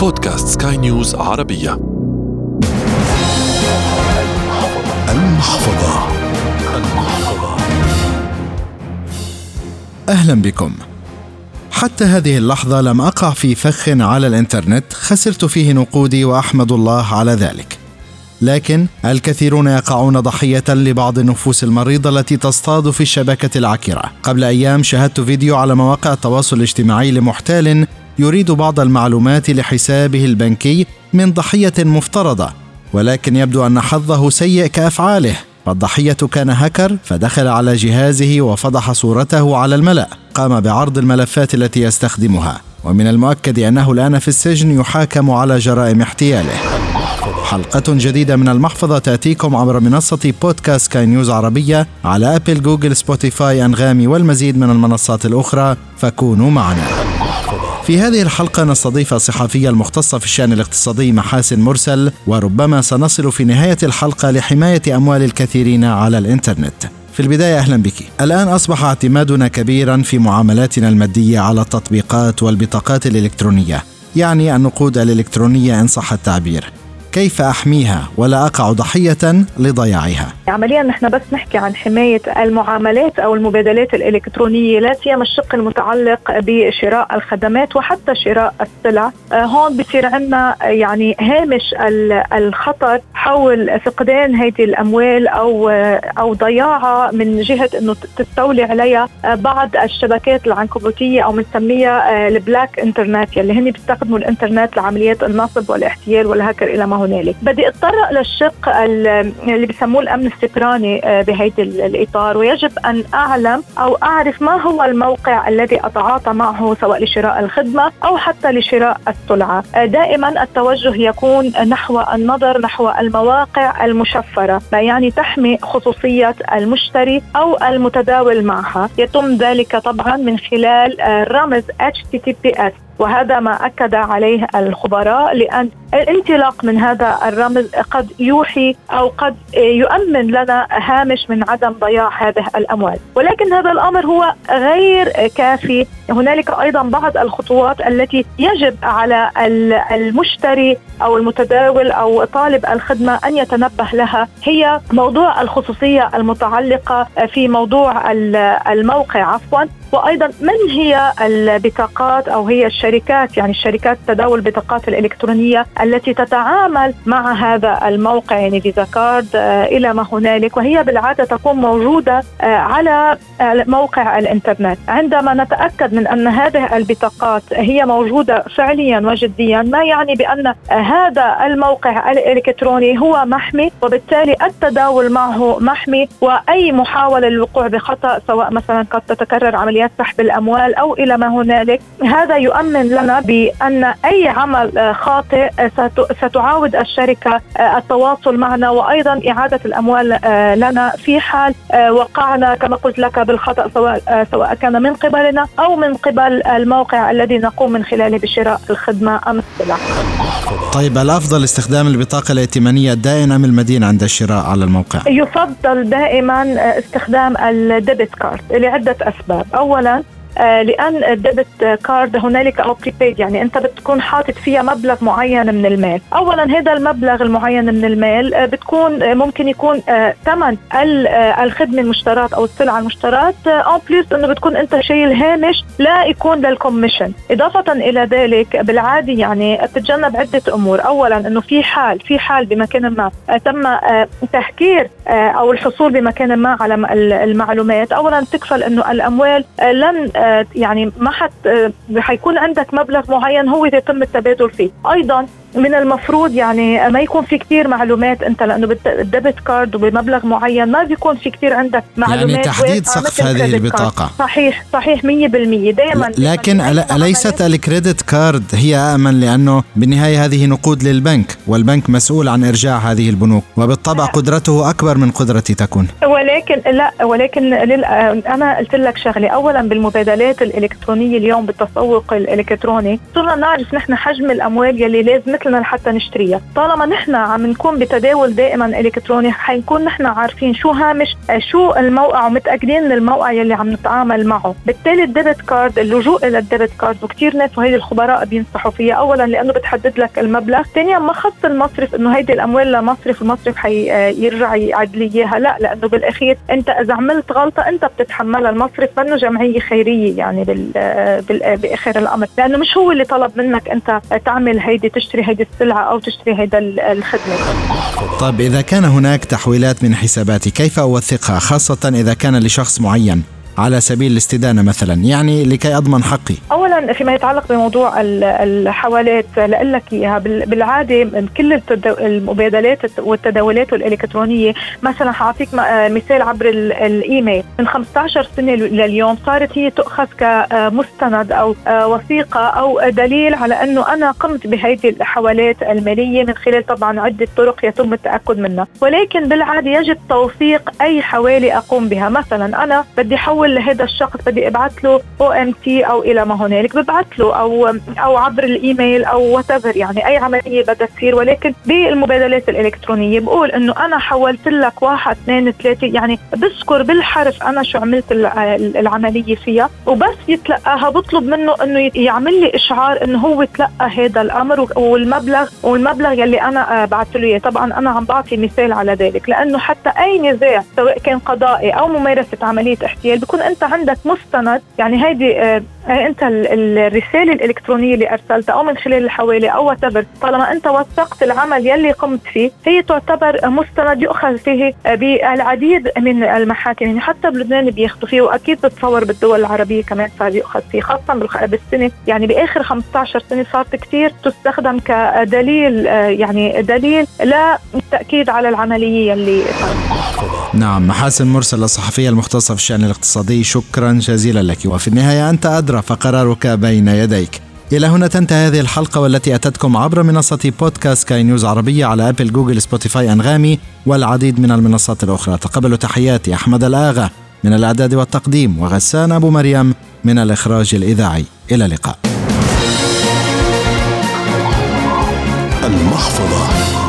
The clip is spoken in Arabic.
بودكاست سكاي نيوز عربية. المحفظة. المحفظة. أهلا بكم. حتى هذه اللحظة لم أقع في فخ على الإنترنت خسرت فيه نقودي وأحمد الله على ذلك. لكن الكثيرون يقعون ضحية لبعض النفوس المريضة التي تصطاد في الشبكة العكرة قبل أيام شاهدت فيديو على مواقع التواصل الاجتماعي لمحتال يريد بعض المعلومات لحسابه البنكي من ضحية مفترضة ولكن يبدو أن حظه سيء كأفعاله. فالضحية كان هكر فدخل على جهازه وفضح صورته على الملأ. قام بعرض الملفات التي يستخدمها ومن المؤكد أنه الآن في السجن يحاكم على جرائم احتياله. حلقة جديدة من المحفظة تأتيكم عبر منصة بودكاست سكاي نيوز عربية على أبل جوجل سبوتيفاي أنغامي والمزيد من المنصات الأخرى فكونوا معنا. في هذه الحلقة نستضيف الصحفية المختصة في الشأن الاقتصادي محاسن مرسل وربما سنصل في نهاية الحلقة لحماية أموال الكثيرين على الإنترنت. في البداية أهلا بك. الآن أصبح اعتمادنا كبيرا في معاملاتنا المادية على التطبيقات والبطاقات الإلكترونية يعني النقود الإلكترونية إن صح التعبير. كيف أحميها ولا أقع ضحية لضياعها؟ عمليا نحن بس نحكي عن حماية المعاملات أو المبادلات الإلكترونية لا سيما الشق المتعلق بشراء الخدمات وحتى شراء السلع. آه، هون بصير عندنا يعني هامش الخطر حول فقدان هذه الأموال أو أو ضياعها من جهة أنه تستولي عليها. آه، بعض الشبكات العنكبوتية أو بنسميها آه، البلاك إنترنت يلي هن بيستخدموا الإنترنت لعمليات النصب والاحتيال والهكر إلى ما هنالك. بدي أتطرق للشق اللي بسموه الأمن السكراني آه، بهيدي الإطار ويجب أن أعلم أو أعرف ما هو الموقع الذي أتعاطى معه سواء لشراء الخدمة أو حتى لشراء السلعة. آه، دائما التوجه يكون نحو النظر نحو المواقع المشفرة ما يعني تحمي خصوصية المشتري أو المتداول معها. يتم ذلك طبعا من خلال آه، رمز HTTPS وهذا ما أكد عليه الخبراء لأن الانطلاق من هذا الرمز قد يوحي أو قد يؤمن لنا هامش من عدم ضياع هذه الأموال، ولكن هذا الأمر هو غير كافي، هنالك أيضا بعض الخطوات التي يجب على المشتري أو المتداول أو طالب الخدمة أن يتنبه لها. هي موضوع الخصوصية المتعلقة في موضوع الموقع عفوا. وأيضا من هي البطاقات أو هي الشركات يعني الشركات تداول البطاقات الإلكترونية التي تتعامل مع هذا الموقع يعني فيزا كارد آه، إلى ما هنالك. وهي بالعادة تكون موجودة آه، على موقع الإنترنت. عندما نتأكد من أن هذه البطاقات هي موجودة فعليا وجديا ما يعني بأن هذا الموقع الإلكتروني هو محمي وبالتالي التداول معه محمي وأي محاولة للوقوع بخطأ سواء مثلا قد تتكرر عمليات سحب الاموال أو إلى ما هنالك هذا يؤمن لنا بأن أي عمل خاطئ ستعاود الشركة التواصل معنا وأيضا إعادة الأموال لنا في حال وقعنا كما قلت لك بالخطأ سواء سواء كان من قبلنا أو من قبل الموقع الذي نقوم من خلاله بشراء الخدمة ام السلع. طيب الأفضل استخدام البطاقة الائتمانية الدائن أم المدين عند الشراء على الموقع؟ يفضل دائما استخدام ال debit card لعدة أسباب، اولا لأن ال debit card هنالك أو prepaid يعني أنت بتكون حاطط فيها مبلغ معين من المال. اولا هذا المبلغ المعين من المال آه، بتكون آه، ممكن يكون ثمن الخدمة المشتراه أو السلعه المشتراه أو plus إنه بتكون أنت شايل هامش لا يكون لل commission إضافة إلى ذلك بالعادي يعني بتتجنب عدة أمور. اولا إنه في حال في حال بمكان ما تم تهكير أو الحصول بمكان ما على المعلومات. اولا تكفل إنه الأموال لن يعني ما حت حيكون عندك مبلغ معين هو يتم التبادل فيه. أيضا من المفروض يعني ما يكون في كثير معلومات انت لأنه بال debit card وبمبلغ معين ما بيكون في كثير عندك معلومات يعني تحديد سقف هذه البطاقة. صحيح صحيح 100% دائما لكن أليست ال credit card هي آمن لأنه بالنهاية هذه نقود للبنك والبنك مسؤول عن إرجاع هذه البنوك وبالطبع قدرته أكبر من قدرتي تكون. ولكن لا ولكن لل... أنا قلت لك شغلة. اولا بالمبادلات الإلكترونية اليوم بالتسوق الإلكتروني صرنا نعرف نحن حجم الأموال يلي لازم لنا لحتى نشتريها. طالما نحن عم نكون بتداول دائما إلكتروني حنكون نحن عارفين شو هامش شو الموقع ومتأكدين من الموقع يلي عم نتعامل معه. بالتالي ال debit card اللجوء إلى ال debit card وكثير ناس وحتى الخبراء بينصحوا فيها. اولا لأنه بتحدد لك المبلغ ثانيا ما خص المصرف إنه هيدي الأموال لمصرف المصرف حيرجع يعيد لي إياها. لا لأنه بالأخير أنت إذا عملت غلطة أنت بتتحملها. المصرف منه جمعية خيرية يعني بال بال بآخر الأمر. لأنه مش هو اللي طلب منك أنت تعمل هيدي تشتري هيدي السلعه أو تشتري هيدا الخدمة. طيب إذا كان هناك تحويلات من حساباتي كيف أوثقها خاصة إذا كان لشخص معين؟ على سبيل الاستدانة مثلا. يعني لكي أضمن حقي. أولا فيما يتعلق بموضوع الحوالات لك إياها بالعادة كل المبادلات والتداولات الإلكترونية مثلا حأعطيك مثال عبر الإيميل. من 15 سنة لليوم صارت هي تؤخذ كمستند أو وثيقة أو دليل على أنه أنا قمت بهذه الحوالات المالية من خلال طبعا عدة طرق يتم التأكد منها. ولكن بالعادة يجب توثيق أي حوالي أقوم بها. مثلا أنا بدي أحول بقول لهذا الشخص بدي أبعث له أو ام تي أو إلى ما هنالك. ببعث له أو أو عبر الإيميل أو وات يعني أي عملية بدها تصير. ولكن بالمبادلات الإلكترونية بقول إنه أنا حولت لك واحد اثنين ثلاثة. يعني بذكر بالحرف أنا شو عملت العملية فيها. وبس يتلقاها بطلب منه إنه يعمل لي إشعار إنه هو تلقى هذا الأمر والمبلغ والمبلغ يلي أنا بعثت له إياه. طبعا أنا عم بعطي مثال على ذلك. لأنه حتى أي نزاع سواء كان قضائي أو ممارسة عملية احتيال يكون أنت عندك مستند يعني هيدي آه أنت الرسالة الإلكترونية اللي أرسلتها أو من خلال الحواله أو وات طالما أنت وثقت العمل يلي قمت فيه هي تعتبر مستند يؤخذ فيه بالعديد من المحاكم يعني حتى بلبنان بياخذوا فيه وأكيد بتصور بالدول العربية كمان صار يؤخذ فيه خاصة بالسنة يعني بآخر 15 سنة صارت كثير تستخدم كدليل يعني دليل للتاكيد على العملية صارت. نعم محاسن مرسل الصحفية المختصة في الشأن الاقتصادي شكرا جزيلا لك. وفي النهاية أنت فقرارك بين يديك. إلى هنا تنتهي هذه الحلقة والتي أتتكم عبر منصة بودكاست سكاي نيوز عربية على أبل جوجل سبوتيفاي أنغامي والعديد من المنصات الأخرى. تقبلوا تحياتي أحمد الآغا. من الإعداد والتقديم وغسان أبو مريم. من الإخراج الإذاعي إلى اللقاء. المحفظة.